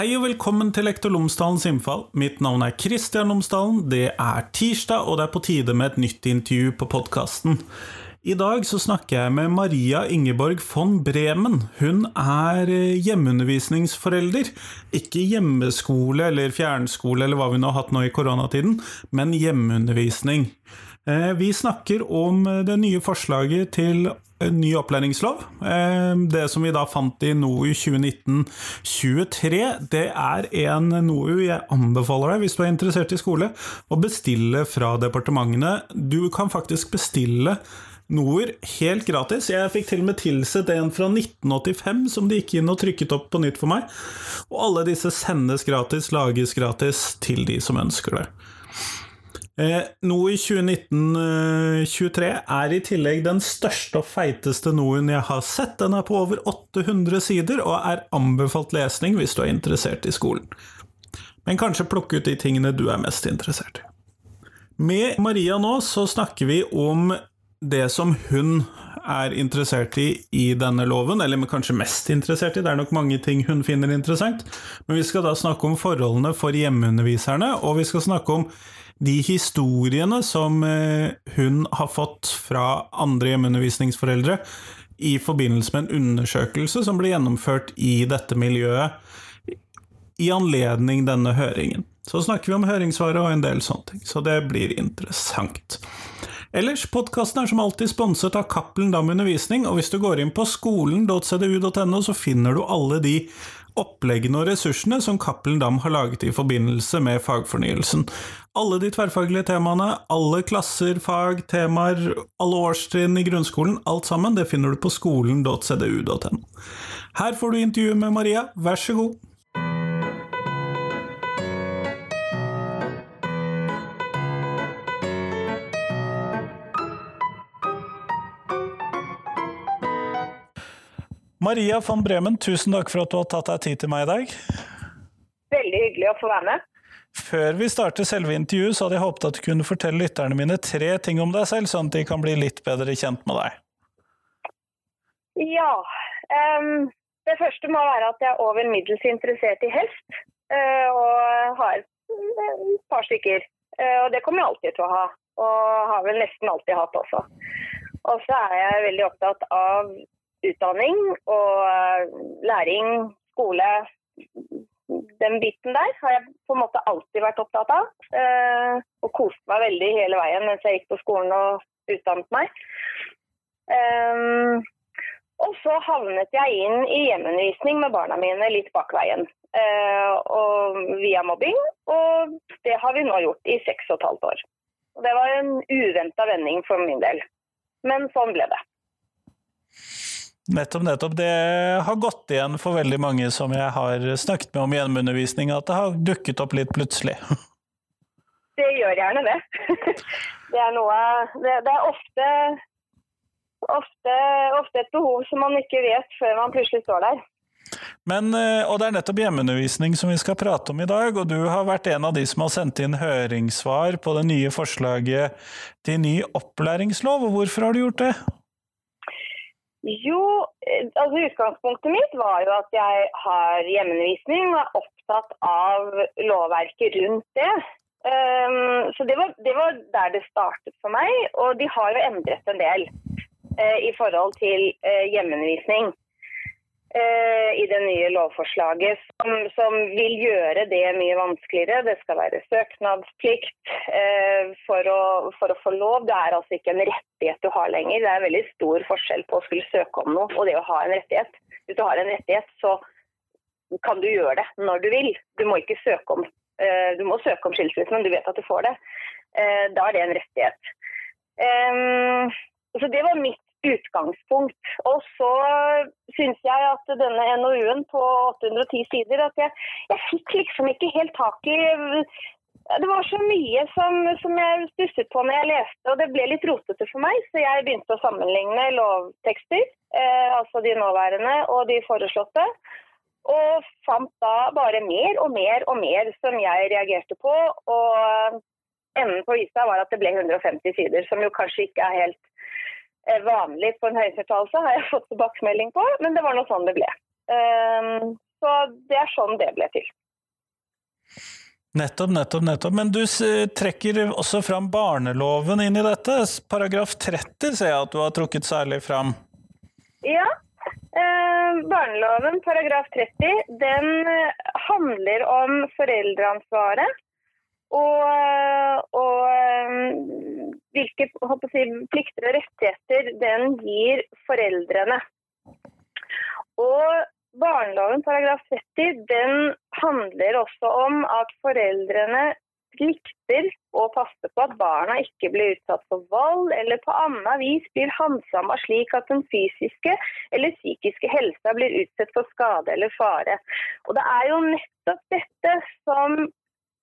Hei og velkommen til Lektor Lomsdalens innfall. Mitt navn er Kristian Lomsdalen. Det er tirsdag, og det er på tide med et nytt intervju på podkasten. I dag så snakker jeg med Maria Ingeborg von Bremen. Hun er eh, hjemmeundervisningsforelder. Ikke hjemmeskole eller fjernskole eller hva vi nå har hatt nå i koronatiden, men hjemmeundervisning. Eh, vi snakker om det nye forslaget til ny opplæringslov. Eh, det som vi da fant i NOU 2019-23, det er en NOU jeg anbefaler deg, hvis du er interessert i skole, å bestille fra departementene. Du kan faktisk bestille NOR helt gratis. Jeg fikk til og med tilsett en fra 1985 som de gikk inn og trykket opp på nytt for meg. Og alle disse sendes gratis, lages gratis til de som ønsker det. Eh, i 2019-23 er i tillegg den største og feiteste NOR-en jeg har sett. Den er på over 800 sider og er anbefalt lesning hvis du er interessert i skolen. Men kanskje plukke ut de tingene du er mest interessert i. Med Maria nå så snakker vi om det som hun er interessert i i denne loven, eller kanskje mest interessert i, det er nok mange ting hun finner interessant, men vi skal da snakke om forholdene for hjemmeunderviserne, og vi skal snakke om de historiene som eh, hun har fått fra andre hjemmeundervisningsforeldre i forbindelse med en undersøkelse som ble gjennomført i dette miljøet i anledning denne høringen. Så snakker vi om høringssvaret og en del sånne ting, så det blir interessant. Ellers, podkasten er som alltid sponset av Cappelen Dam Undervisning, og hvis du går inn på skolen.cdu.no, så finner du alle de oppleggene og ressursene som Cappelen Dam har laget i forbindelse med fagfornyelsen. Alle de tverrfaglige temaene, alle klasser, fag, temaer, alle årstrinn i grunnskolen, alt sammen, det finner du på skolen.cdu.no. Her får du intervju med Maria, vær så god. Maria von Bremen, tusen takk for at du har tatt deg tid til meg i dag. Veldig hyggelig å få være med. Før vi starter selve intervjuet, så hadde jeg håpet at du kunne fortelle lytterne mine tre ting om deg selv, sånn at de kan bli litt bedre kjent med deg. Ja. Um, det første må være at jeg er over middels interessert i hest. Uh, og har et par stykker. Uh, og det kommer jeg alltid til å ha. Og har vel nesten alltid hatt også. Og så er jeg veldig opptatt av utdanning og eh, læring, skole. Den biten der har jeg på en måte alltid vært opptatt av. Eh, og koste meg veldig hele veien mens jeg gikk på skolen og utdannet meg. Eh, og så havnet jeg inn i hjemmeundervisning med barna mine litt bak veien. og via mobbing, og det har vi nå gjort i seks og et halvt år. Og det var en uventa vending for min del. Men sånn ble det. Nettopp, nettopp. Det har gått igjen for veldig mange som jeg har snakket med om hjemmeundervisning, at det har dukket opp litt plutselig. Det gjør gjerne det. Det er noe Det, det er ofte, ofte, ofte, et behov som man ikke vet før man plutselig står der. Men, eh, og Det er nettopp hjemmeundervisning som vi skal prate om i dag. og Du har vært en av de som har sendt inn høringssvar på det nye forslaget til ny opplæringslov. og Hvorfor har du gjort det? Jo, eh, altså utgangspunktet mitt var jo at jeg har hjemmeundervisning og er opptatt av lovverket rundt det. Um, så det var, det var, der det startet for meg, og de har jo endret en del uh, i forhold til uh, hjemmeundervisning. Eh, i det nye lovforslaget som, som, vil gjøre det mye vanskeligere. Det skal være søknadsplikt eh, for, å, for, å, få lov. Det er altså ikke en rettighet du har lenger. Det er veldig stor forskjell på å skulle søke om noe og det å ha en rettighet. Hvis du har en rettighet, så kan du gjøre det når du vil. Du må ikke søke om, eh, du må søke om skilsmisse, men du vet at du får det. Eh, da er det en rettighet. Um, så Det var mitt utgangspunkt. Og så syns jeg at denne NOU-en på 810 sider at jeg, jeg fikk liksom ikke helt tak i det var så mye som, som, jeg stusset på når jeg leste, og det ble litt rotete for meg. Så jeg begynte å sammenligne lovtekster, eh, altså de nåværende og de foreslåtte. Og fant da bare mer og mer og mer som jeg reagerte på. Og enden på visa var at det ble 150 sider, som jo kanskje ikke er helt vanlig på en høyhetsuttalelse, har jeg fått tilbakemelding på, men det var noe sånn det ble. Um, Så det er sånn det ble til. Nettopp, nettopp, nettopp. Men du trekker også fram barneloven inn i dette. Paragraf 30 ser jeg at du har trukket særlig fram. Ja. Eh, barneloven paragraf 30 den handler om foreldreansvaret. Og, og eh, hvilke si, plikter og rettigheter den gir foreldrene. Og Barneloven paragraf 30 den handler også om at foreldrene plikter å passe på at barna ikke blir utsatt for vold eller på annet vis blir handsama slik at den fysiske eller psykiske helsa blir utsatt for skade eller fare. Og Det er jo nettopp dette som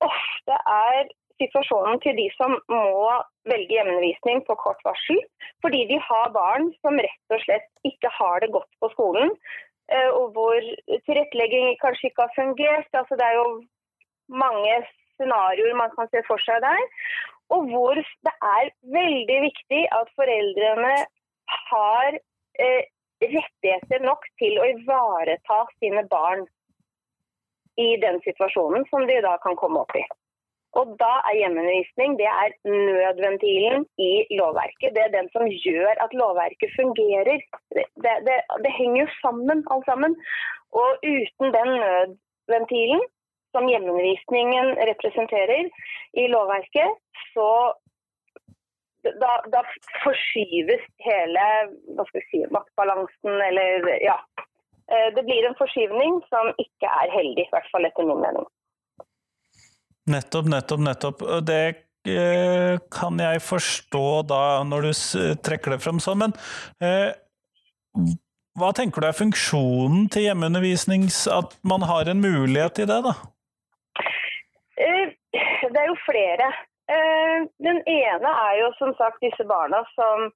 ofte er situasjonen til de som må velge hjemmeundervisning på kort varsel, fordi de har barn som rett og slett ikke har det godt på skolen, Eh, og hvor tilrettelegging kanskje ikke har fungert. Altså, det er jo mange scenarioer man kan se for seg der. Og hvor det er veldig viktig at foreldrene har eh, rettigheter nok til å ivareta sine barn i den situasjonen som de da kan komme opp i. Og da er hjemmeundervisning det er nødventilen i lovverket. Det er den som gjør at lovverket fungerer. Det, det, det henger jo sammen, alt sammen. Og uten den nødventilen som hjemmeundervisningen representerer i lovverket, så da, da forskyves hele hva skal si, maktbalansen, eller ja. Eh, det blir en forskyvning som ikke er heldig, i hvert fall etter min mening. Nettopp, nettopp, nettopp. Det eh, kan jeg forstå da, når du trekker det fram sånn, men eh, hva tenker du er funksjonen til hjemmeundervisning, at man har en mulighet i det, da? Eh, det er jo flere. Eh, den ene er jo som sagt disse barna som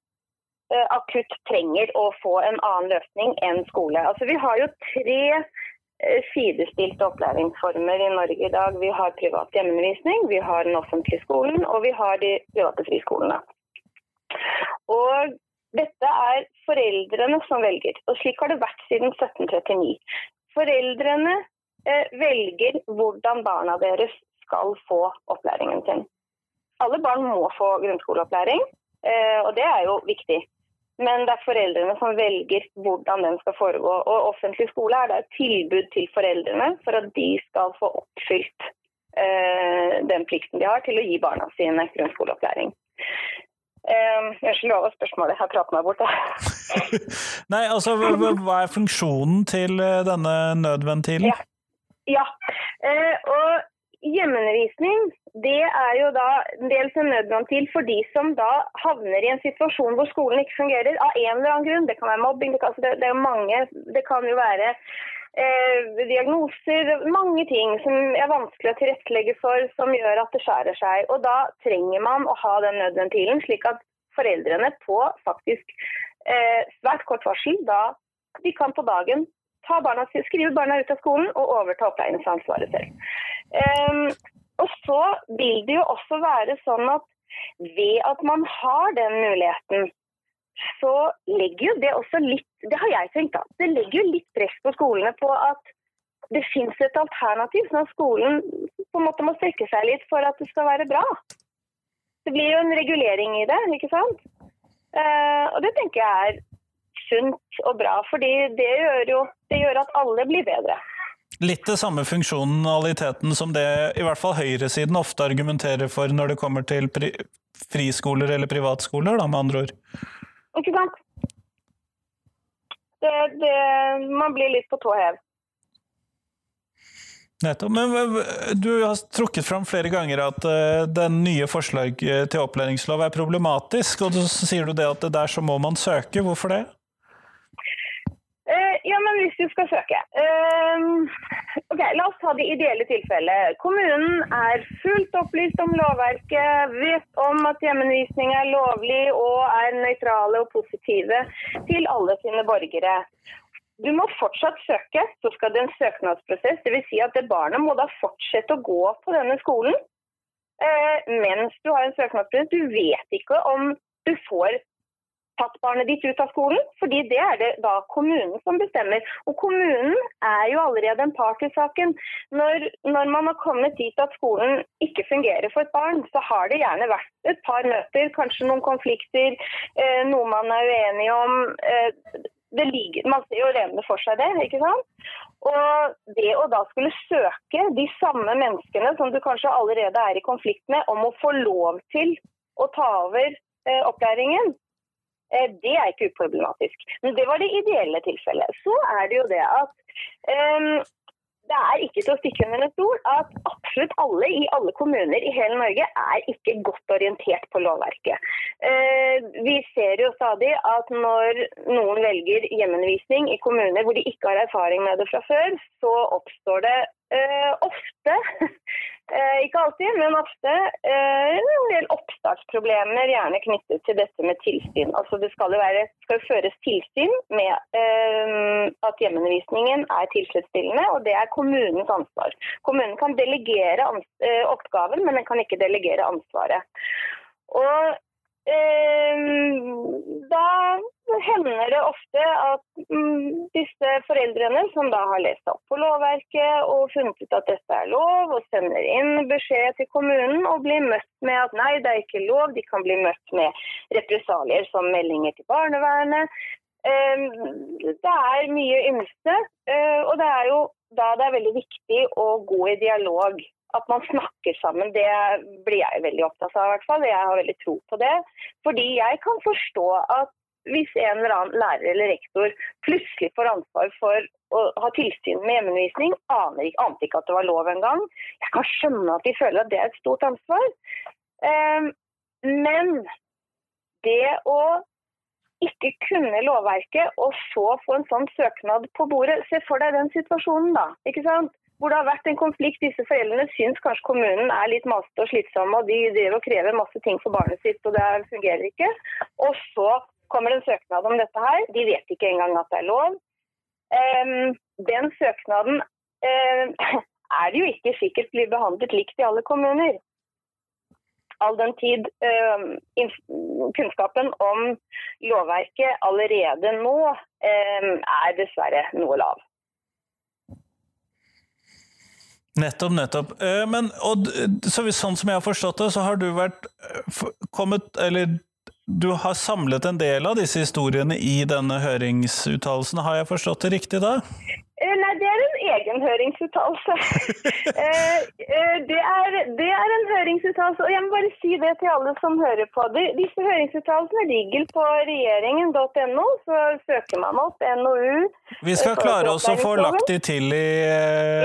akutt trenger å få en annen løsning enn skole. Altså, vi har jo tre sidestilte opplæringsformer i Norge i dag. Vi har privat hjemmeundervisning, vi har den offentlige skolen og vi har de private friskolene. Og dette er foreldrene som velger, og slik har det vært siden 1739. Foreldrene eh, velger hvordan barna deres skal få opplæringen sin. Alle barn må få grunnskoleopplæring, eh, og det er jo viktig. Men det er foreldrene som velger hvordan den skal foregå. Og offentlig skole er da et tilbud til foreldrene for at de skal få oppfylt eh, den plikten de har til å gi barna sine grunnskoleopplæring. Uh, Unnskyld, hva var spørsmålet? Jeg har pratet meg bort. Nei, altså, hva er funksjonen til eh, denne nødventilen? Ja. ja. Eh, og Hjemmeundervisning det er jo da dels en nødventil for de som da havner i en situasjon hvor skolen ikke fungerer av en eller annen grunn. Det kan være mobbing, det kan, altså det, det, mange, det kan jo være eh, diagnoser, mange ting som er vanskelig å tilrettelegge for, som gjør at det skjærer seg. Og Da trenger man å ha den nødventilen, slik at foreldrene på faktisk eh, svært kort varsel da de kan på dagen barna, skrive barna ut av skolen og overta opplæringsansvaret selv. Um, og så vil det jo også være sånn at ved at man har den muligheten, så legger jo det også litt Det har jeg tenkt, da. Det legger jo litt press på skolene på at det fins et alternativ, sånn at skolen på en måte må strekke seg litt for at det skal være bra. Det blir jo en regulering i det, ikke sant. Uh, og det tenker jeg er sunt og bra, fordi det gjør jo det gjør at alle blir bedre. Litt det samme funksjonaliteten som det i hvert fall høyresiden ofte argumenterer for når det kommer til friskoler eller privatskoler, da, med andre ord. Ikke sant. Det, det, man blir litt på tå hev. Nettopp. Men du har trukket fram flere ganger at uh, den nye forslaget til opplæringslov er problematisk, og så sier du det at det der så må man søke. Hvorfor det? Uh, ja, men hvis du skal søke. Um, ok, La oss ta det ideelle tilfellet. Kommunen er fullt opplyst om lovverket, vet om at hjemmeundervisning er lovlig og er nøytrale og positive til alle sine borgere. Du må fortsatt søke, så skal det en søknadsprosess. Dvs. Si at det barnet må da fortsette å gå på denne skolen uh, mens du har en søknadsprosess. Du vet ikke om du får tatt barnet ditt ut av skolen, fordi det er det da kommunen som bestemmer. Og kommunen er jo allerede en part i saken. Når, når, man har kommet dit at skolen ikke fungerer for et barn, så har det gjerne vært et par møter, kanskje noen konflikter, eh, noe man er uenig om. Eh, ligger, man ser jo levende for seg det, ikke sant. Og det å da skulle søke de samme menneskene som du kanskje allerede er i konflikt med, om å få lov til å ta over eh, opplæringen, det er ikke uproblematisk. Men det var det ideelle tilfellet. Så er det jo det at um, det er ikke til å stikke under en stol at absolutt alle i alle kommuner i hele Norge er ikke godt orientert på lovverket. Uh, vi ser jo stadig at når noen velger hjemmeundervisning i kommuner hvor de ikke har erfaring med det fra før, så oppstår det uh, ofte Eh, ikke alltid, men ofte eh, en del oppstartsproblemer, gjerne knyttet til dette med tilsyn. Altså Det skal jo være, skal føres tilsyn med eh, at hjemmeundervisningen er tilfredsstillende, og det er kommunens ansvar. Kommunen kan delegere oppgaven, men den kan ikke delegere ansvaret. Og da hender det ofte at mm, disse foreldrene som da har lest opp på lovverket og funnet ut at dette er lov, og sender inn beskjed til kommunen og blir møtt med at nei, det er ikke lov. De kan bli møtt med represalier som meldinger til barnevernet. Det er mye ymse, eh, og det er jo da det er veldig viktig å gå i dialog at man snakker sammen, det blir jeg veldig opptatt av. i hvert fall. Jeg har veldig tro på det. Fordi jeg kan forstå at hvis en eller annen lærer eller rektor plutselig får ansvar for å ha tilsyn med hjemmeundervisning, aner ikke, ikke at det var lov engang. Jeg kan skjønne at de føler at det er et stort ansvar. Ehm, men det å ikke kunne lovverket og så få en sånn søknad på bordet Se for deg den situasjonen, da. ikke sant? Hvor det har vært en konflikt. Disse foreldrene syns kanskje kommunen er litt masete og slitsomme, og de driver og krever masse ting for barnet sitt, og det fungerer ikke. Og så kommer det en søknad om dette her. De vet ikke engang at det er lov. Den søknaden er det jo ikke sikkert blir behandlet likt i alle kommuner. All den tid kunnskapen om lovverket allerede nå er dessverre noe lav. Nettopp, nettopp. Eh, men og, så, sånn som jeg har forstått det, så har du vært kommet Eller du har samlet en del av disse historiene i denne høringsuttalelsen, har jeg forstått det riktig da? Eh, nei, det er en egen høringsuttalelse. Eh, eh, det, det er en høringsuttalelse, og jeg må bare si det til alle som hører på. Disse høringsuttalelsene ligger på regjeringen.no, så søker man opp NOU. Vi skal klare oss å få lagt de til i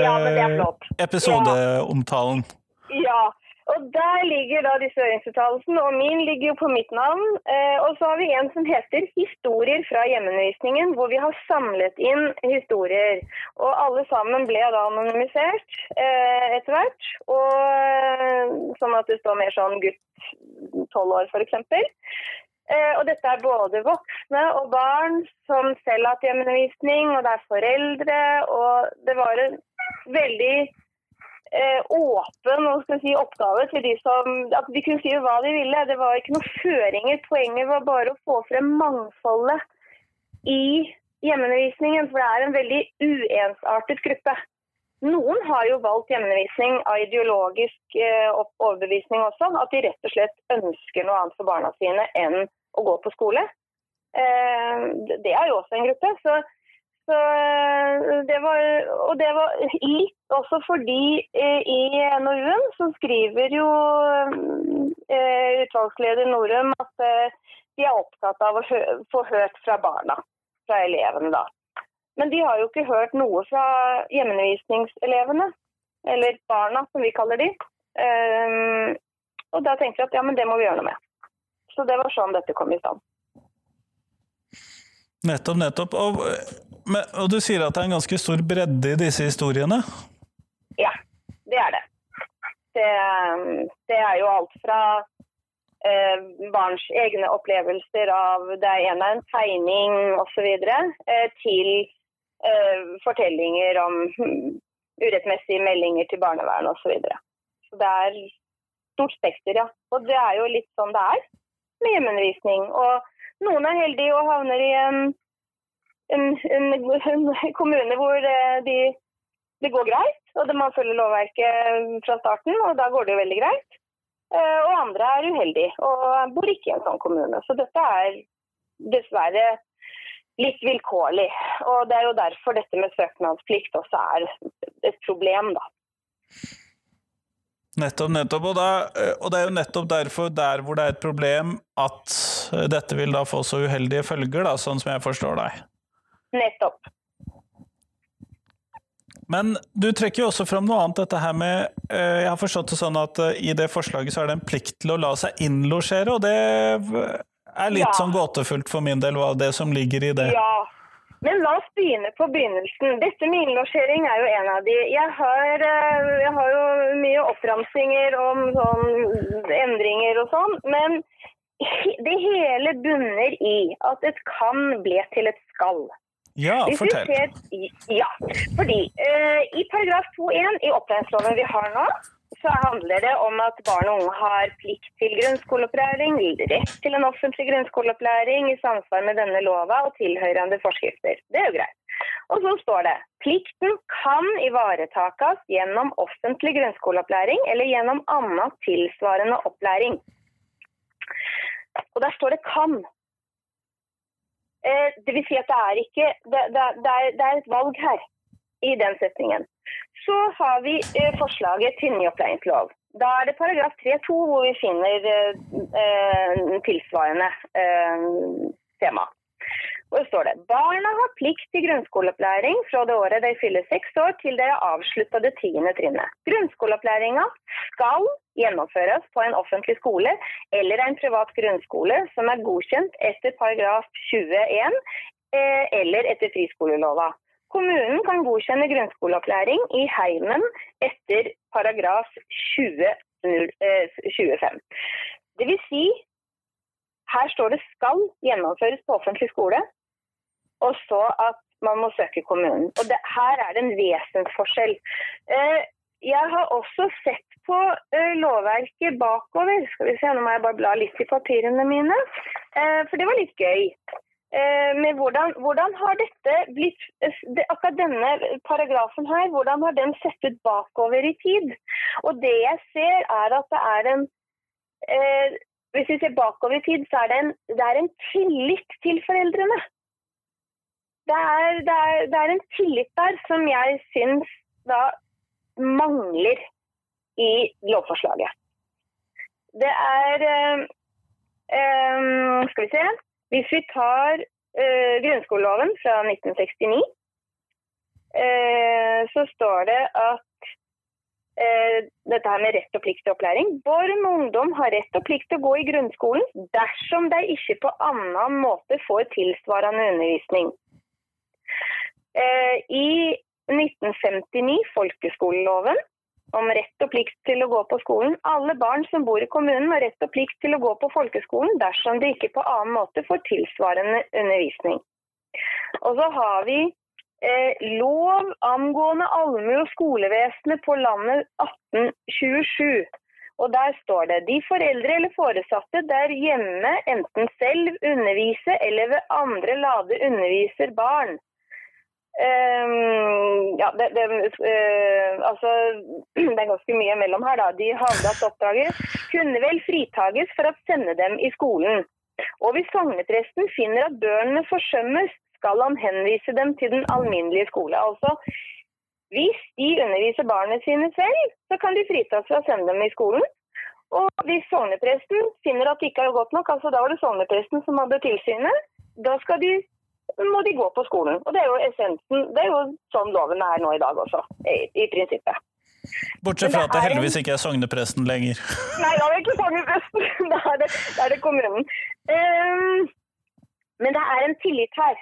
ja, episodeomtalen. Ja, og Der ligger da disse høringsuttalelsene, og min ligger jo på mitt navn. Eh, og så har vi en som heter 'Historier fra hjemmeundervisningen', hvor vi har samlet inn historier. Og alle sammen ble da anonymisert eh, etter hvert. Og, eh, sånn at det står mer sånn gutt tolv år, f.eks. Eh, og dette er både voksne og barn som selv har hatt hjemmeundervisning, og det er foreldre. Og det var en veldig eh, åpen si, oppgave til de som At de kunne si hva de ville. Det var ikke noen føringer. Poenget var bare å få frem mangfoldet i hjemmeundervisningen. For det er en veldig uensartet gruppe. Noen har jo valgt hjemmeundervisning av ideologisk eh, overbevisning også. At de rett og slett ønsker noe annet for barna sine enn å gå på skole. Eh, det er jo også en gruppe. så så eh, det var, og det var litt også fordi eh, i NOU-en så skriver jo eh, utvalgsleder Norum at de er opptatt av å få hørt fra barna, fra elevene da. Men de har jo ikke hørt noe fra hjemmeundervisningselevene, eller barna som vi kaller de. Og da tenkte vi at ja, men det må vi gjøre noe med. Så det var sånn dette kom i stand. Nettopp, nettopp. Og og du sier at det er en ganske stor bredde i disse historiene? Ja, det er det. Det, det er jo alt fra eh, barns egne opplevelser av det en av en tegning osv., eh, til eh, fortellinger om urettmessige meldinger til barnevernet osv. Så, videre. så det er stort spekter, ja. Og det er jo litt sånn det er med hjemmeundervisning. Og Noen er heldige og havner i en, en, en, en kommune hvor eh, de, det går greit, og man følger lovverket fra starten, og da går det jo veldig greit. Eh, og andre er uheldige og bor ikke i en sånn kommune. Så dette er dessverre litt vilkårlig. Og det er jo derfor dette med søknadsplikt også er et problem, da. Nettopp, nettopp. Og, da, eh, og, det er jo nettopp derfor, der hvor det er et problem, at eh, dette vil da få så uheldige følger, da, sånn som jeg forstår deg. Nettopp. Men du trekker jo også fram noe annet, dette her med eh, Jeg har forstått det sånn at i det forslaget så er det en plikt til å la seg innlosjere, og det er litt ja. sånn gåtefullt for min del, hva det som ligger i det. Ja, men la oss begynne på begynnelsen. Dette med innlosjering er jo en av de. Jeg har, eh, jeg har jo mye oppramsinger om sånn endringer og sånn, men det hele bunner i at et kan ble til et skal. Ja, fortell. Ser, ja, fordi uh, i paragraf 2-1 i opplæringsloven vi har nå, så handler det om at barn og unge har plikt til grunnskoleopplæring, rett til en offentlig grunnskoleopplæring i samsvar med denne lova og tilhørende forskrifter. Det er jo greit. Og så står det plikten kan ivaretakes gjennom offentlig grunnskoleopplæring eller gjennom annen tilsvarende opplæring. Og der står det 'kan'. Eh, det vil si at det er ikke det, det, det, er, er et valg her i den setningen. Så har vi eh, forslaget til ny opplæringslov. Da er det paragraf 3-2 hvor vi finner eh, tilsvarende eh, tema. Hvor står det barna har plikt til grunnskoleopplæring fra det året de fyller seks år til de har avslutta det tiende trinnet. Grunnskoleopplæringa skal gjennomføres på en offentlig skole eller en privat grunnskole som er godkjent etter paragraf 21 eh, eller etter friskolelova. Kommunen kan godkjenne grunnskoleopplæring i heimen etter paragraf 20, 25. Eh, det vil si, her står det 'skal gjennomføres på offentlig skole', og så at man må søke kommunen. Og det, Her er det en vesensforskjell. Eh, jeg har også sett på eh, lovverket bakover. Skal vi se, Nå må jeg bare bla litt i papirene mine, for det var litt gøy. Eh, med hvordan, hvordan, har dette blitt Akkurat denne paragrafen her, hvordan har den sett ut bakover i tid? Og det jeg ser, er at det er en eh, Hvis vi ser bakover i tid, så er det en, det er en tillit til foreldrene. Det er, det, er, det er, en tillit der som jeg syns da mangler i lovforslaget. Det er eh, eh, Skal vi se hvis vi tar eh, grunnskoleloven fra 1969, uh, eh, så står det at eh, dette her med rett og plikt til opplæring. Barn og ungdom har rett og plikt til å gå i grunnskolen dersom de ikke på annen måte får tilsvarende undervisning. I 1959, folkeskoleloven, om rett og plikt til å gå på skolen. Alle barn som bor i kommunen har rett og plikt til å gå på folkeskolen dersom de ikke på annen måte får tilsvarende undervisning. Og så har vi eh, lov angående allmue- og skolevesenet på landet 1827. Og der står det de foreldre eller foresatte der hjemme enten selv underviser eller ved andre lade underviser barn Um, ja, det, det, uh, altså, det er ganske mye mellom her. da. De havnet oppdraget kunne vel fritages for å sende dem i skolen. Og hvis sognepresten finner at børnene forsømmes, skal han henvise dem til den alminnelige skole. Altså, hvis de underviser barna sine selv, så kan de fritas fra å sende dem i skolen. Og hvis sognepresten finner at det ikke er godt nok, altså da var det sognepresten som hadde tilsynet, da skal de må de gå på skolen. Og det er jo essensen. Det er jo sånn loven er nå i dag også, i, i prinsippet. Bortsett fra at det heldigvis ikke er sognepresten lenger. Nei, da er det ikke sognepresten. Da er det, da er det kommunen. Um, men det er en tillit her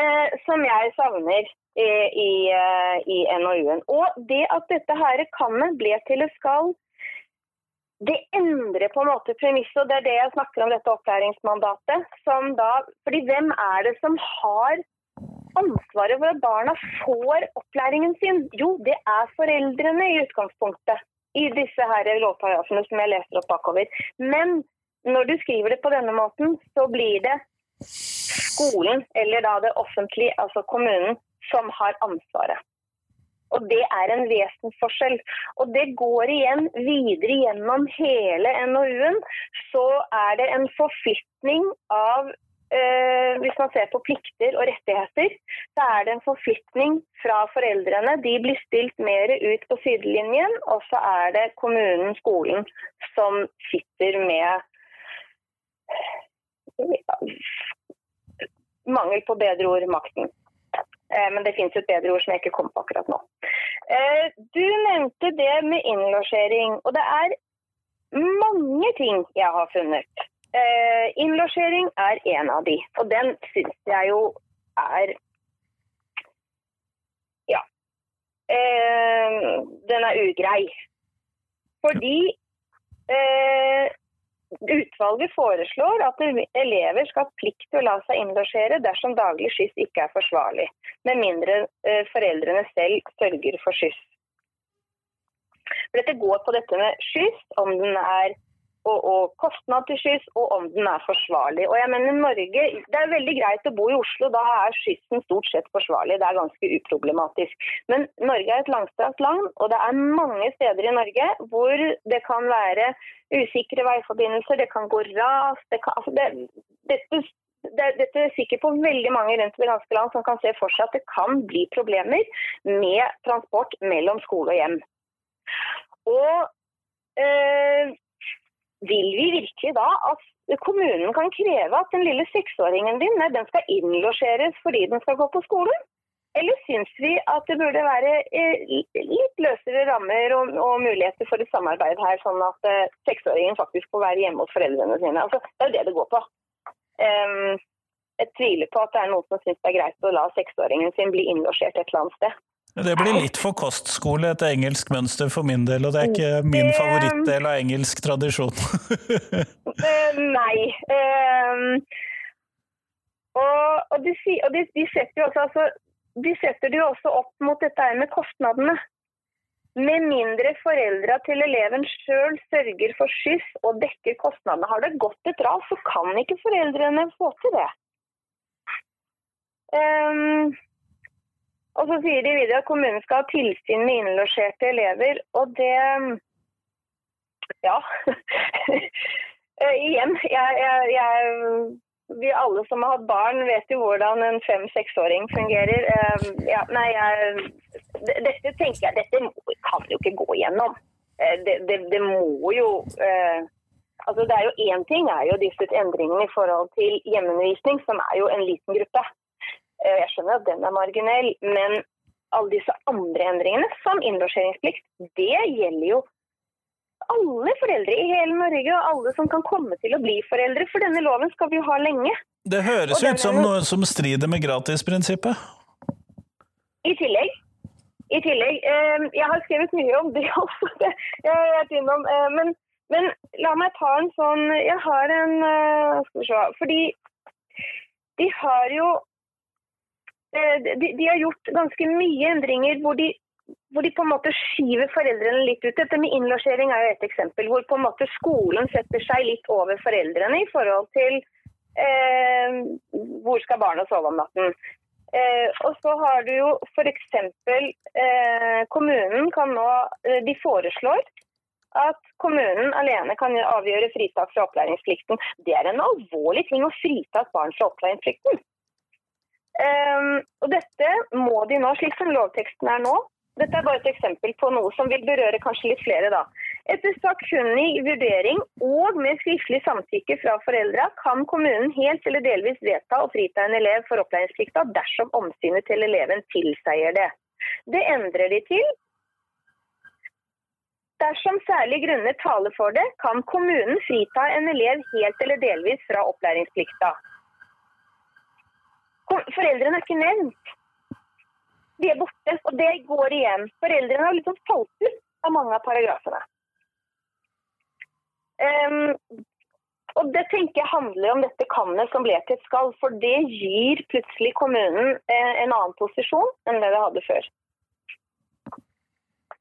uh, som jeg savner i, i, uh, i NOU-en. Og det at dette her kan ble til et skal, det endrer på en måte premisset, og det er det jeg snakker om dette opplæringsmandatet. Som da, fordi hvem er det som har ansvaret for at barna får opplæringen sin? Jo, det er foreldrene i utgangspunktet. I disse her lovparagrafene som jeg leser opp bakover. Men når du skriver det på denne måten, så blir det skolen, eller da det offentlige, altså kommunen, som har ansvaret. Og det er en vesensforskjell. Og det går igjen videre gjennom hele NOU-en. Så er det en forflytning av eh, Hvis man ser på plikter og rettigheter, så er det en forflytning fra foreldrene. De blir stilt mer ut på sidelinjen, og så er det kommunen, skolen, som sitter med mangel på bedre ord, makten. Eh, men det fins et bedre ord som jeg ikke kom på akkurat nå. Eh, du nevnte det med innlosjering, og det er mange ting jeg har funnet. Eh, innlosjering er en av de, og den syns jeg jo er Ja. Den er ugrei. Fordi Utvalget foreslår at elever skal ha plikt til å la seg innlosjere dersom daglig skyss ikke er forsvarlig, med mindre eh, foreldrene selv sørger for skyss. Dette går på dette med skyss, om den er og, og kostnad til skyss, og om den er forsvarlig. Og jeg mener Norge, Det er veldig greit å bo i Oslo, da er skyssen stort sett forsvarlig. Det er ganske uproblematisk. Men Norge er et langstrakt land, og det er mange steder i Norge hvor det kan være usikre veiforbindelser, det kan gå ras det kan, altså det, dette, det, dette er sikkert på veldig mange rundt det ganske land som kan se for seg at det kan bli problemer med transport mellom skole og hjem. Og øh, vil vi virkelig da at kommunen kan kreve at den lille seksåringen din den skal innlosjeres fordi den skal gå på skolen? Eller syns vi at det burde være eh, litt løsere rammer og, og muligheter for et samarbeid her, sånn at uh, seksåringen faktisk får være hjemme hos foreldrene sine? Altså, det er jo det det går på. Um, jeg tviler på at det er noen som syns det er greit å la seksåringen sin bli innlosjert et eller annet sted. Det blir litt for kostskole etter engelsk mønster for min del, og det er ikke min favorittdel av engelsk tradisjon. Eh, nei. Um, og, og, de, og de, de, setter jo også, altså, de setter det jo også opp mot dette med kostnadene. Med mindre foreldra til eleven sjøl sørger for skyss og dekker kostnadene. Har det gått et ras, så kan ikke foreldrene få til det. Um, og så sier de videre at kommunen skal ha tilsyn med innlosjerte elever. Og det Ja. Eh, igjen, jeg, jeg, jeg vi alle som har hatt barn, vet jo hvordan en fem-seksåring fungerer. Uh, ja, nei, dette tenker jeg, dette kan jo ikke gå igjennom. Uh, det, det, det, må jo altså det er jo Én ting er jo disse endringene i forhold til hjemmeundervisning, som er jo en liten gruppe. Eh, jeg skjønner at den er marginell, men alle disse andre endringene, som innlosjeringsplikt, det gjelder jo alle foreldre i hele Norge, og alle som kan komme til å bli foreldre. For denne loven skal vi jo ha lenge. Det høres ut som noe som strider med gratisprinsippet. I tillegg. I tillegg. Eh, jeg har skrevet mye om det også, det jeg har vært innom. Eh, men, men la meg ta en sånn Jeg har en Skal vi se. Fordi de har jo de, de, har gjort ganske mye endringer hvor de, hvor de, på en måte skyver foreldrene litt ut. Dette med innlosjering er jo et eksempel, hvor på en måte skolen setter seg litt over foreldrene i forhold til eh, hvor skal barna sove om natten. Eh, og så har du jo f.eks. Eh, kommunen kan nå eh, De foreslår at kommunen alene kan avgjøre fritak fra opplæringsplikten. Det er en alvorlig ting å frita et barn fra opplæringsplikten. Um, og dette må de nå, slik som lovteksten er nå. Dette er bare et eksempel på noe som vil berøre kanskje litt flere. da. Etter sakkyndig vurdering og med skriftlig samtykke fra foreldra kan kommunen helt eller delvis vedta å frita en elev for opplæringsplikta dersom omsynet til eleven tilsier det. Det endrer de til. Dersom særlige grunner taler for det, kan kommunen frita en elev helt eller delvis fra opplæringsplikta. Foreldrene er ikke nevnt. De er borte, og det går igjen. Foreldrene har liksom falt ut av mange av paragrafene. Um, og Det tenker jeg handler om dette kannet som ble til et skall. for det gir plutselig kommunen eh, en annen posisjon enn det det hadde før.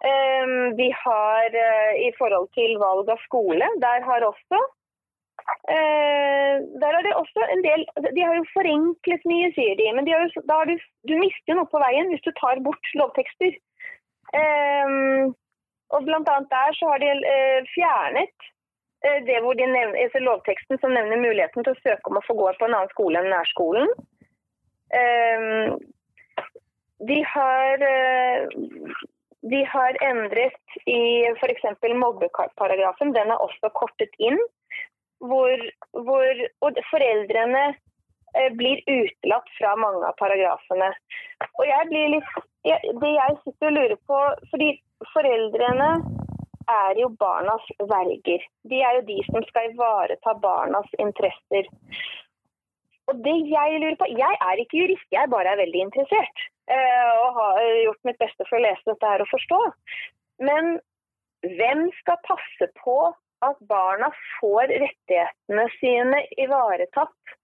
Um, vi har uh, i forhold til valg av skole, der har også Eh, der er det også en del De har jo forenklet mye, sier de. Men de jo, da har du, du mister noe på veien hvis du tar bort lovtekster. Eh, og blant annet der så har de eh, fjernet eh, det hvor de nevner, altså lovteksten som nevner muligheten til å søke om å få gå på en annen skole enn nærskolen. Eh, de har eh, de har endret i f.eks. mobbeparagrafen. Den er også kortet inn hvor, hvor og foreldrene eh, blir utelatt fra mange av paragrafene. Og jeg blir litt, jeg, Det jeg sitter og lurer på fordi foreldrene er jo barnas verger. De er jo de som skal ivareta barnas interesser. Og det Jeg lurer på, jeg er ikke jurist, jeg bare er veldig interessert. Eh, og har gjort mitt beste for å lese dette her og forstå. Men hvem skal passe på at barna får rettighetene sine ivaretatt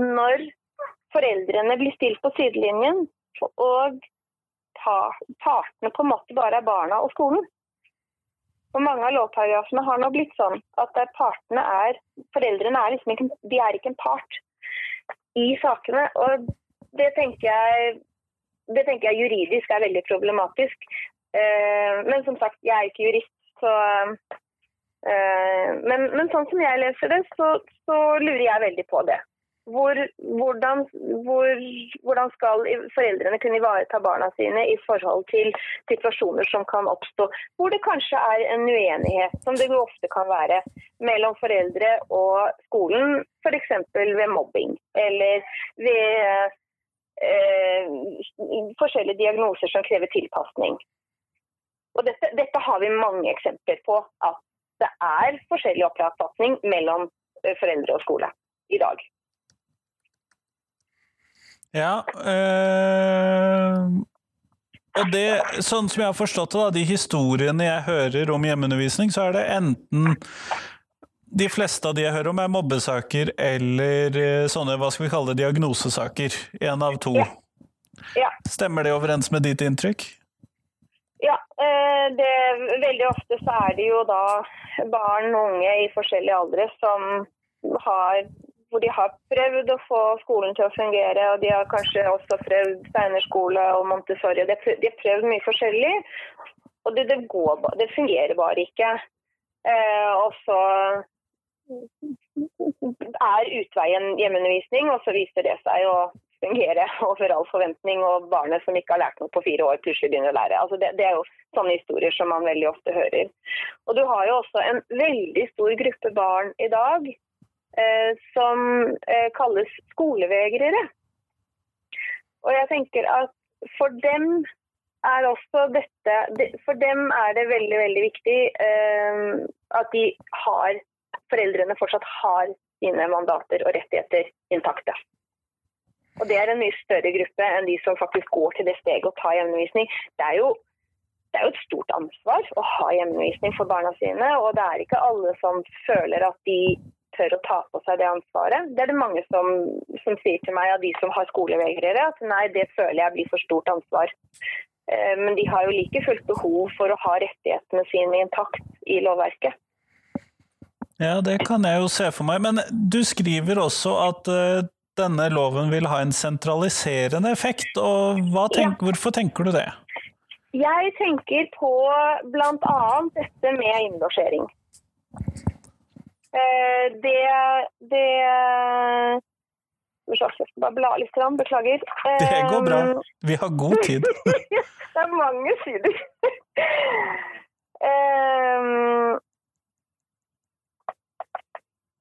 når foreldrene blir stilt på sidelinjen og partene på en måte bare er barna og skolen. Og Mange av lovparagrafene har nå blitt sånn at partene er Foreldrene er liksom ikke, de er ikke en part i sakene. og Det tenker jeg, det tenker jeg juridisk er veldig problematisk. Eh, men som sagt, jeg er ikke jurist, så men, men, sånn som jeg leser det, så, så lurer jeg veldig på det. Hvor, hvordan, hvor, hvordan, skal foreldrene kunne ivareta barna sine i forhold til situasjoner som kan oppstå, hvor det kanskje er en uenighet, som det ofte kan være, mellom foreldre og skolen, f.eks. ved mobbing eller ved eh, forskjellige diagnoser som krever tilpasning. Og dette, dette, har vi mange eksempler på at det er forskjellig oppfatning mellom eh, foreldre og skole i dag. Ja, øh, og det, sånn som jeg har forstått det, da, de historiene jeg hører om hjemmeundervisning, så er det enten de fleste av de jeg hører om, er mobbesaker eller eh, sånne hva skal vi kalle det, diagnosesaker. Én av to. Ja. Ja. Stemmer det overens med ditt inntrykk? Ja, det, veldig ofte så er det jo da barn og unge i forskjellige aldre som har hvor de har prøvd å få skolen til å fungere, og de har kanskje også prøvd steinerskole og Montessori. De har prøvd mye forskjellig, og det, det, går, det fungerer bare ikke. Eh, og så er utveien hjemmeundervisning, og så viser det seg å fungere over all forventning, og barnet som ikke har lært noe på fire år, plutselig begynner å lære. Altså det, det, er jo sånne historier som man veldig ofte hører. Og du har jo også en veldig stor gruppe barn i dag eh, som eh, kalles skolevegrere. Og jeg tenker at for dem er også dette For dem er det veldig, veldig viktig eh, at de har Foreldrene fortsatt har sine mandater og rettigheter intakte. Og Det er en mye større gruppe enn de som faktisk går til det steget å ta hjemmeundervisning. Det er jo det er jo et stort ansvar å ha hjemmeundervisning for barna sine. Og det er ikke alle som føler at de tør å ta på seg det ansvaret. Det er det mange som, som sier til meg av de som har skolevegrere, at nei, det føler jeg blir for stort ansvar. Eh, men de har jo like fullt behov for å ha rettighetene sine intakt i lovverket. Ja, det kan jeg jo se for meg. Men du skriver også at uh, denne loven vil ha en sentraliserende effekt. og tenk, ja. Hvorfor tenker du det? Jeg tenker på bl.a. dette med innlosjering. Eh, det, det beklager. Det går bra. Eh, Vi har god tid. det er mange sider.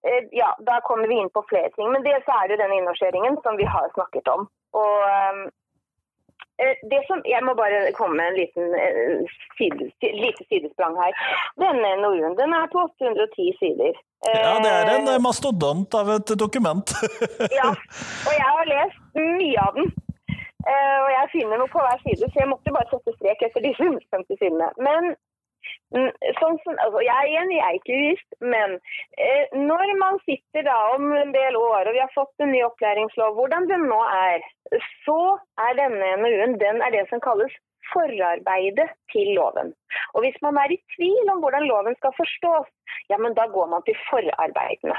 Eh, Eh, ja, da kommer vi inn på flere ting. Men dels er det den innlosjeringen som vi har snakket om. Og ehm, eh, det som, Jeg må bare komme med en liten eh, side, lite sidesprang her. Denne NOU-en den er på 810 sider. Ja, det er en mastodont av et dokument. ja, og jeg har lest mye av den. Og jeg finner noe på hver side, så jeg måtte bare sette strek etter disse 150 sidene. Men sånn som, altså jeg er enig, jeg er ikke jurist, men eh, når man sitter da om en del år og vi har fått en ny opplæringslov, hvordan den nå er, så er denne NOU-en den er det som kalles forarbeidet til loven. Og Hvis man er i tvil om hvordan loven skal forstås, ja, men da går man til forarbeidene.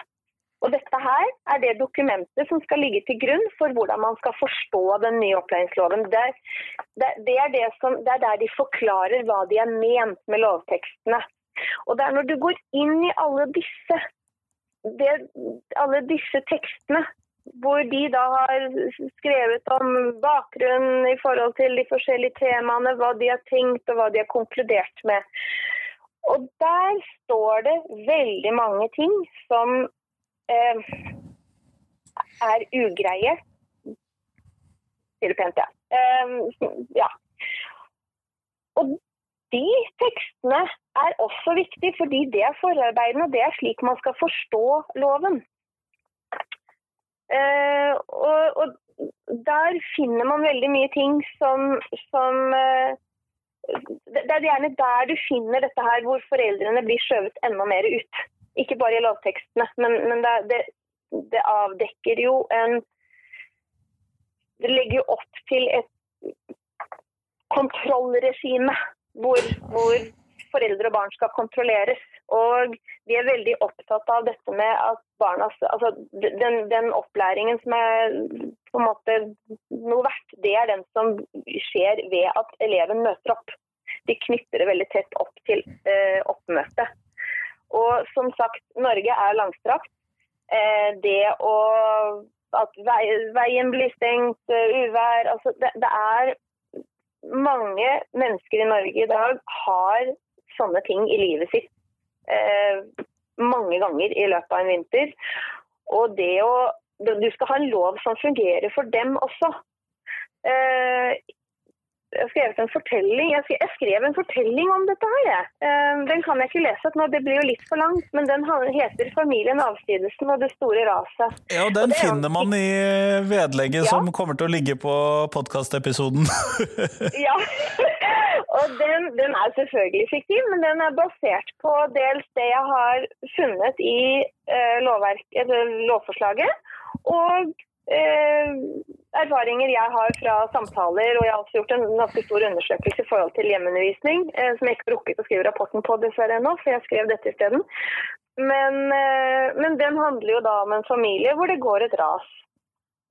Og dette her er det dokumentet som skal ligge til grunn for hvordan man skal forstå den nye opplæringsloven. Det, det, det, er, det, som, er der de forklarer hva de er ment med lovtekstene. Og det er når du går inn i alle disse, alle disse tekstene hvor de da har skrevet om bakgrunnen i forhold til de forskjellige temaene, hva de har tenkt og hva de har konkludert med. Og der står det veldig mange ting som eh, er ugreie. Sier det pent, ja. Eh, ja. Og de tekstene er også viktige, fordi det er forarbeidene, og det er slik man skal forstå loven. Eh, og, og, der finner man veldig mye ting som, som uh, Det er gjerne der du finner dette her hvor foreldrene blir skjøvet enda mer ut. Ikke bare i lovtekstene, men, men det, det, det, avdekker jo en Det legger jo opp til et kontrollregime hvor, hvor foreldre og barn skal kontrolleres. Og vi er veldig opptatt av dette med at barnas Altså den, den, opplæringen som er på en måte noe verdt, det er den som skjer ved at eleven møter opp. De knytter det veldig tett opp til eh, oppmøtet. Og som sagt, Norge er langstrakt. Eh, det å at veien blir stengt, uh, uvær altså det, det er mange mennesker i Norge i dag har sånne ting i livet sitt eh, mange ganger i løpet av en vinter. Og det å Du skal ha en lov som fungerer for dem også. Eh, skrevet en fortelling. Jeg skrev, jeg skrev, en fortelling om dette her, jeg. Eh, den kan jeg ikke lese nå, det blir jo litt for langt. Men den heter 'Familien Avsidesen og det store raset'. Ja, og den finner man i vedlegget ja. som kommer til å ligge på podkastepisoden. ja. Og den, den, er selvfølgelig fiktiv, men den er basert på dels det jeg har funnet i uh, lovverk, lovforslaget. Og Eh, erfaringer jeg har fra samtaler, og jeg har også gjort en ganske stor undersøkelse i forhold til hjemmeundervisning, eh, som jeg ikke har rukket å skrive rapporten på dessverre ennå, for jeg skrev dette isteden. Men, eh, men den handler jo da om en familie hvor det går et ras.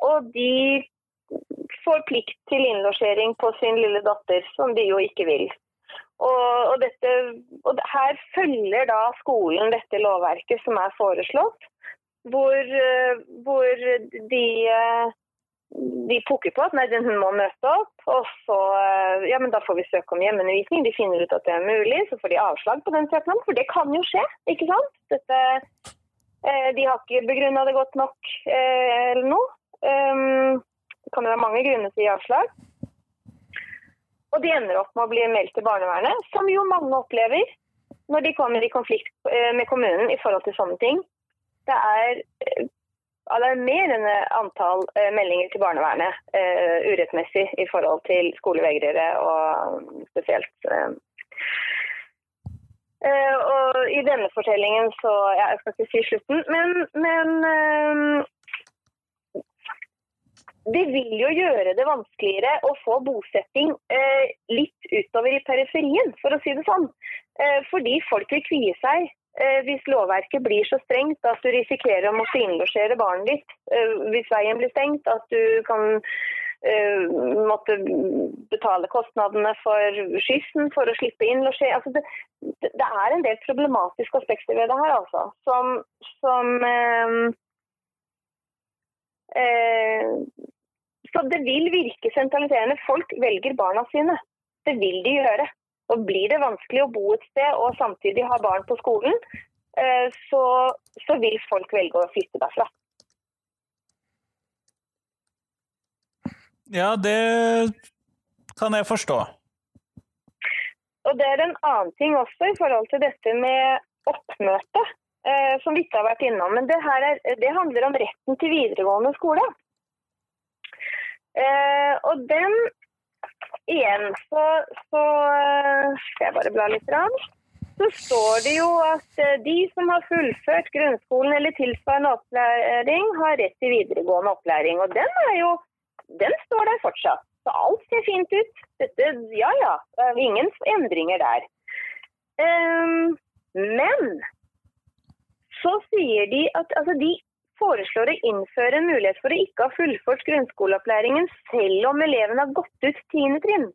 Og de får plikt til innlosjering på sin lille datter, som de jo ikke vil. Og, og, dette, og her følger da skolen dette lovverket som er foreslått hvor, eh, hvor de, eh, de pukker på at nei, hun må møte opp. Og så eh, ja, men da får vi søke om hjemmeundervisning. De finner ut at det er mulig, så får de avslag på den søknaden. For det kan jo skje, ikke sant? Dette, de har ikke begrunna det godt nok eller noe. Ehm, det kan jo være mange grunner til å gi avslag. Og de ender opp med å bli meldt til barnevernet, som jo mange opplever når de kommer i konflikt med kommunen i forhold til sånne ting det er eh, alarmerende antall uh, meldinger til barnevernet uh, urettmessig i forhold til skolevegrere og spesielt uh, og I denne fortellingen så ja, Jeg skal ikke si slutten, men, men det vil jo gjøre det vanskeligere å få bosetting litt utover i periferien, for å si det sånn. fordi folk vil kvie seg Eh, hvis lovverket blir så strengt at du risikerer å måtte innlosjere barnet ditt eh, hvis veien blir stengt, at du kan uh, måtte betale kostnadene for skyssen for å slippe innlosjering altså det, det, er en del problematiske aspekter ved det her, altså. Som, som eh, eh, Så det vil virke sentraliserende. Folk velger barna sine. Det vil de gjøre. Og blir det vanskelig å bo et sted og samtidig ha barn på skolen, eh, så, så vil folk velge å flytte derfra. Ja, det kan jeg forstå. Og det er en annen ting også i forhold til dette med oppmøte, eh, som vi ikke har vært innom. Men det, er, det handler om retten til videregående skole. Eh, og den igjen så, så eh, skal jeg bare bla litt. Rann. Så står det jo at eh, de som har fullført grunnskolen eller tilsvarende opplæring, har rett til videregående opplæring. Og den jo Den står der fortsatt. Så alt ser fint ut. Dette, ja ja, ingen endringer der. Um, men så sier de at altså, de foreslår å innføre en mulighet for å ikke ha fullført grunnskoleopplæringen selv om eleven har gått ut tiende trinn.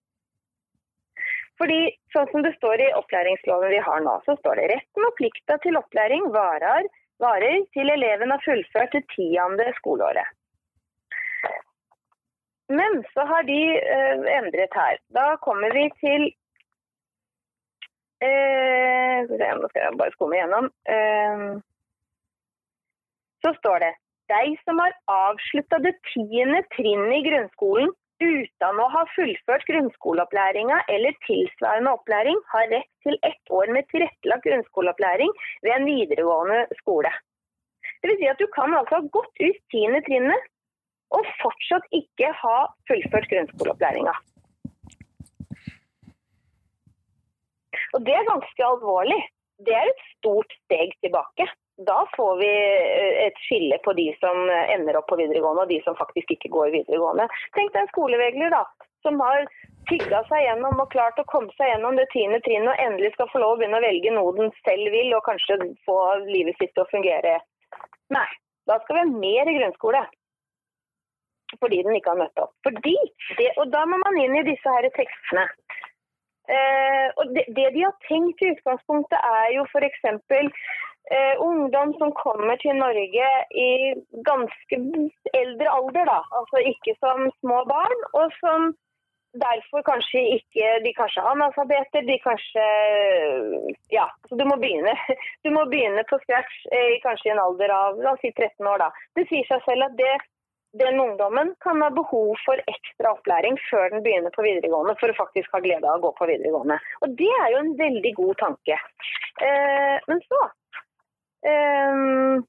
Fordi sånn som det står i opplæringsloven vi har nå, så står det retten og plikta til opplæring varer, varer til eleven har fullført det tiende skoleåret. Men så har de eh, endret her. Da kommer vi til uh, Nå skal jeg bare skumme igjennom. Uh, så står det de som har avslutta det tiende trinnet i grunnskolen uten å ha fullført grunnskoleopplæringa eller tilsvarende opplæring, har rett til ett år med tilrettelagt grunnskoleopplæring ved en videregående skole. Det vil si at du kan altså ha gått ut tiende trinnet og fortsatt ikke ha fullført grunnskoleopplæringa. Og det er ganske alvorlig. Det er et stort steg tilbake da får vi eh, et skille på de som ender opp på videregående og de som faktisk ikke går videregående. Tenk deg en skolevegler da, som har tygga seg gjennom og klart å komme seg gjennom det tiende trinnet og endelig skal få lov å begynne å velge noe den selv vil og kanskje få livet sitt til å fungere. Nei, da skal vi ha mer i grunnskole. Fordi den ikke har møtt opp. Fordi, det, Og da må man inn i disse her tekstene. Eh, og det, det, de har tenkt i utgangspunktet, er jo f.eks eh, ungdom som kommer til Norge i ganske eldre alder, da. Altså ikke som små barn, og som derfor kanskje ikke De kanskje er analfabeter, de kanskje Ja, så du må begynne. Du må begynne på scratch eh, kanskje i en alder av la oss si 13 år, da. Det sier seg selv at det den ungdommen kan ha behov for ekstra opplæring før den begynner på videregående, for å faktisk ha glede av å gå på videregående. Og Det er jo en veldig god tanke. Eh, men så eh,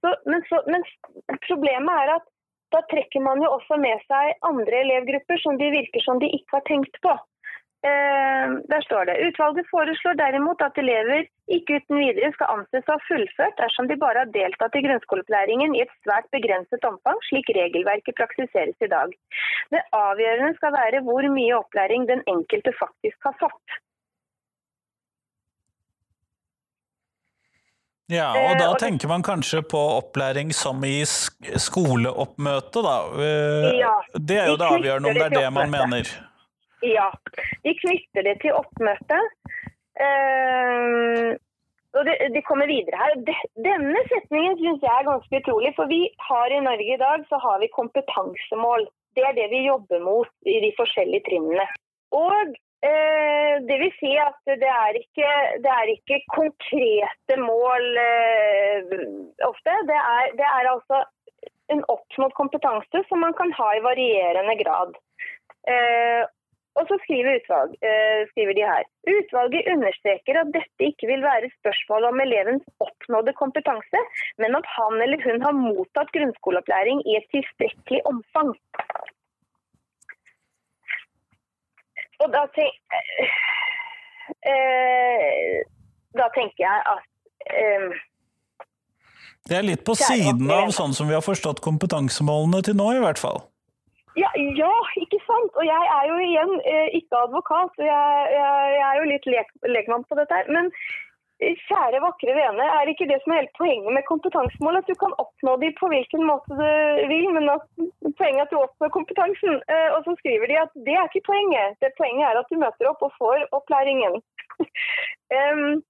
så, men, så, men, problemet er at da trekker man jo også med seg andre elevgrupper som de virker som de ikke har tenkt på. Uh, der står det utvalget foreslår derimot at elever ikke uten videre skal anses å ha fullført dersom de bare har deltatt i grunnskoleopplæringen i et svært begrenset omfang, slik regelverket praktiseres i dag. Det avgjørende skal være hvor mye opplæring den enkelte faktisk har fått. Ja, og da eh, tenker man kanskje på opplæring som i skoleoppmøte, da. Eh, det er jo det avgjørende om det er det man mener. Ja, de knytter det til oppmøtet. Uh, og det, de kommer videre her. Denne setningen syns jeg er ganske utrolig. For vi har i Norge i dag så har vi kompetansemål. Det er det vi jobber mot i de forskjellige trinnene. Og Eh, det vil si at det er ikke, det er ikke konkrete mål eh, ofte. Det er, det er, altså en oppnådd kompetanse som man kan ha i varierende grad. Eh, og så skriver, utvalg, skriver, de her. Utvalget understreker at dette ikke vil være spørsmål om elevens oppnådde kompetanse, men at han eller hun har mottatt grunnskoleopplæring i et tilstrekkelig omfang. Og da, tenk, eh, da tenker jeg at eh, Det er litt på siden av sånn som vi har forstått kompetansemålene til nå, i hvert fall. Ja, ja ikke sant. Og jeg er jo igjen øh, ikke advokat, jeg, jeg, jeg, er jo litt lek, lekmann på dette her. Men Kjære, vakre vene, er det ikke det som er hele poenget med kompetansemål? At du kan oppnå dem på hvilken måte du vil, men at poenget er at du oppnår kompetansen. Eh, og så skriver de at det er ikke poenget. Det Poenget er at du møter opp og får opplæringen. um,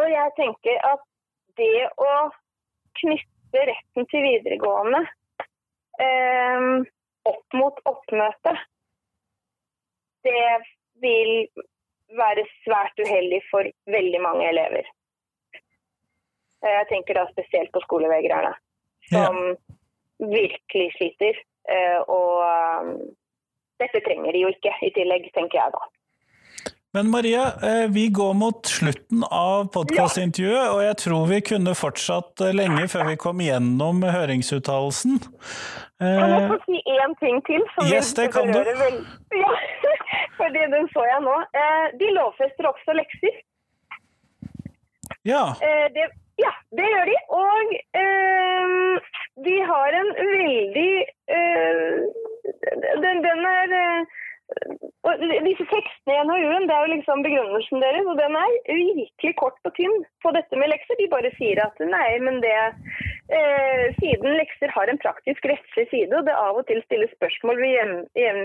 og jeg tenker at det å knytte retten til videregående um, opp mot oppmøte, det vil være svært uheldig for veldig mange elever. Jeg tenker da spesielt på skolevegrerne, som ja. virkelig sliter. Eh, og um, dette trenger de jo ikke i tillegg, tenker jeg da. Men Maria, eh, vi går mot slutten av podkastintervjuet, og jeg tror vi kunne fortsatt eh, lenge før vi kom gjennom høringsuttalelsen. Kan jeg få si én ting til? Som yes, det kan du. Vel... Ja, fordi den så jeg nå. De lovfester også lekser. Ja. Det, ja, det gjør de. Og øh, de har en veldig øh, den, den, er og disse tekstene i NOU-en, det er jo liksom begrunnelsen deres, og den er virkelig kort og tynn på dette med lekser. De bare sier at nei, men det eh, Siden lekser har en praktisk rettslig side, og det av og til stilles spørsmål ved eh,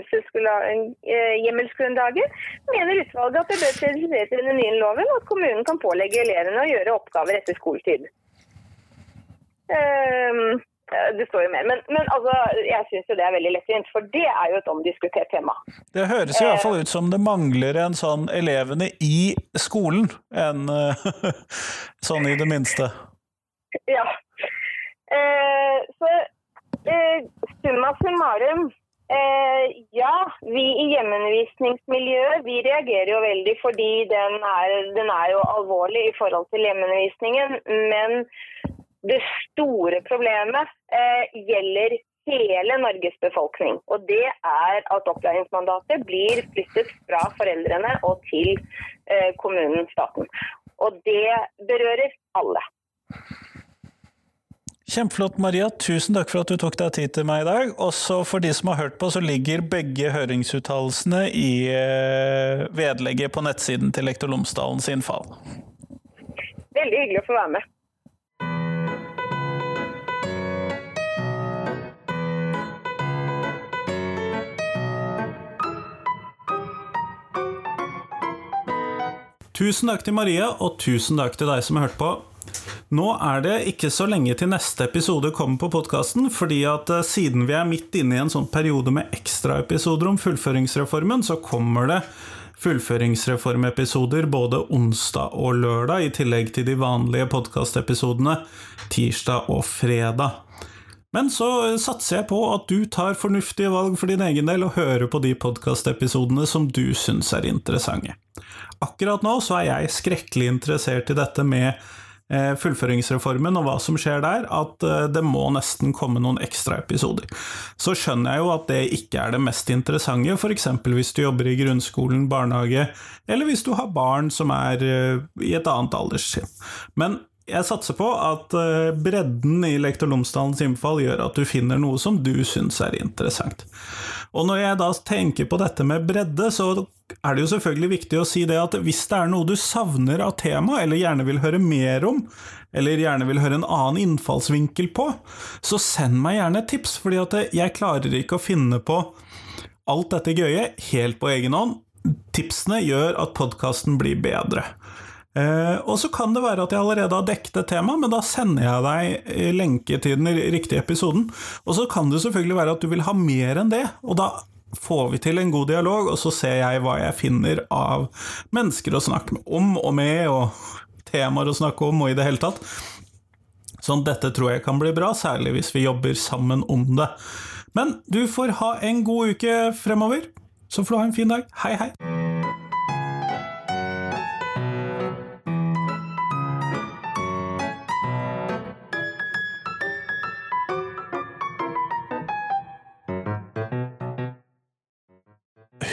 hjemmelsgrunnlaget, mener utvalget at det bør presiseres i den nye loven at kommunen kan pålegge elevene å gjøre oppgaver etter skoletid. Um, det står jo mer. Men, men altså, jeg syns jo det er veldig lettvint, for det er jo et omdiskutert tema. Det høres i hvert fall ut som det mangler en sånn elevene i skolen, en sånn i det minste. Ja. Eh, så eh, summa summarum. Eh, ja, vi i hjemmeundervisningsmiljøet vi reagerer jo veldig fordi den er, den er jo alvorlig i forhold til hjemmeundervisningen. Men det store problemet eh, gjelder hele Norges befolkning. Og det er at opplæringsmandatet blir flyttet fra foreldrene og til eh, kommunen, staten. Og det berører alle. Kjempeflott, Maria. Tusen takk for at du tok deg tid til meg i dag. Også for de som har hørt på, så ligger begge høringsuttalelsene i eh, vedlegget på nettsiden til Lektor sin fall. Veldig hyggelig å få være med. Tusen takk til Maria, og tusen takk til deg som har hørt på. Nå er det ikke så lenge til neste episode kommer på podkasten, fordi at eh, siden vi er midt inne i en sånn periode med ekstraepisoder om fullføringsreformen, så kommer det fullføringsreformepisoder både onsdag og lørdag, i tillegg til de vanlige podkastepisodene tirsdag og fredag. Men så satser jeg på at du tar fornuftige valg for din egen del og hører på de podkastepisodene som du syns er interessante. Akkurat nå så er jeg skrekkelig interessert i dette med eh, fullføringsreformen og hva som skjer der, at eh, det må nesten komme noen ekstraepisoder. Så skjønner jeg jo at det ikke er det mest interessante, f.eks. hvis du jobber i grunnskolen, barnehage, eller hvis du har barn som er eh, i et annet alderstrinn. Men jeg satser på at bredden i Lektor Lomsdalens innfall gjør at du finner noe som du syns er interessant. Og når jeg da tenker på dette med bredde, så er det jo selvfølgelig viktig å si det at hvis det er noe du savner av tema, eller gjerne vil høre mer om, eller gjerne vil høre en annen innfallsvinkel på, så send meg gjerne et tips, fordi at jeg klarer ikke å finne på alt dette gøye helt på egen hånd. Tipsene gjør at podkasten blir bedre. Eh, og så kan det være at jeg allerede har dekket et tema, men da sender jeg deg lenke til den riktige episoden. Og så kan det selvfølgelig være at du vil ha mer enn det, og da får vi til en god dialog, og så ser jeg hva jeg finner av mennesker å snakke om og med, og temaer å snakke om, og i det hele tatt. Sånn, dette tror jeg kan bli bra, særlig hvis vi jobber sammen om det. Men du får ha en god uke fremover. Så får du ha en fin dag. Hei, hei!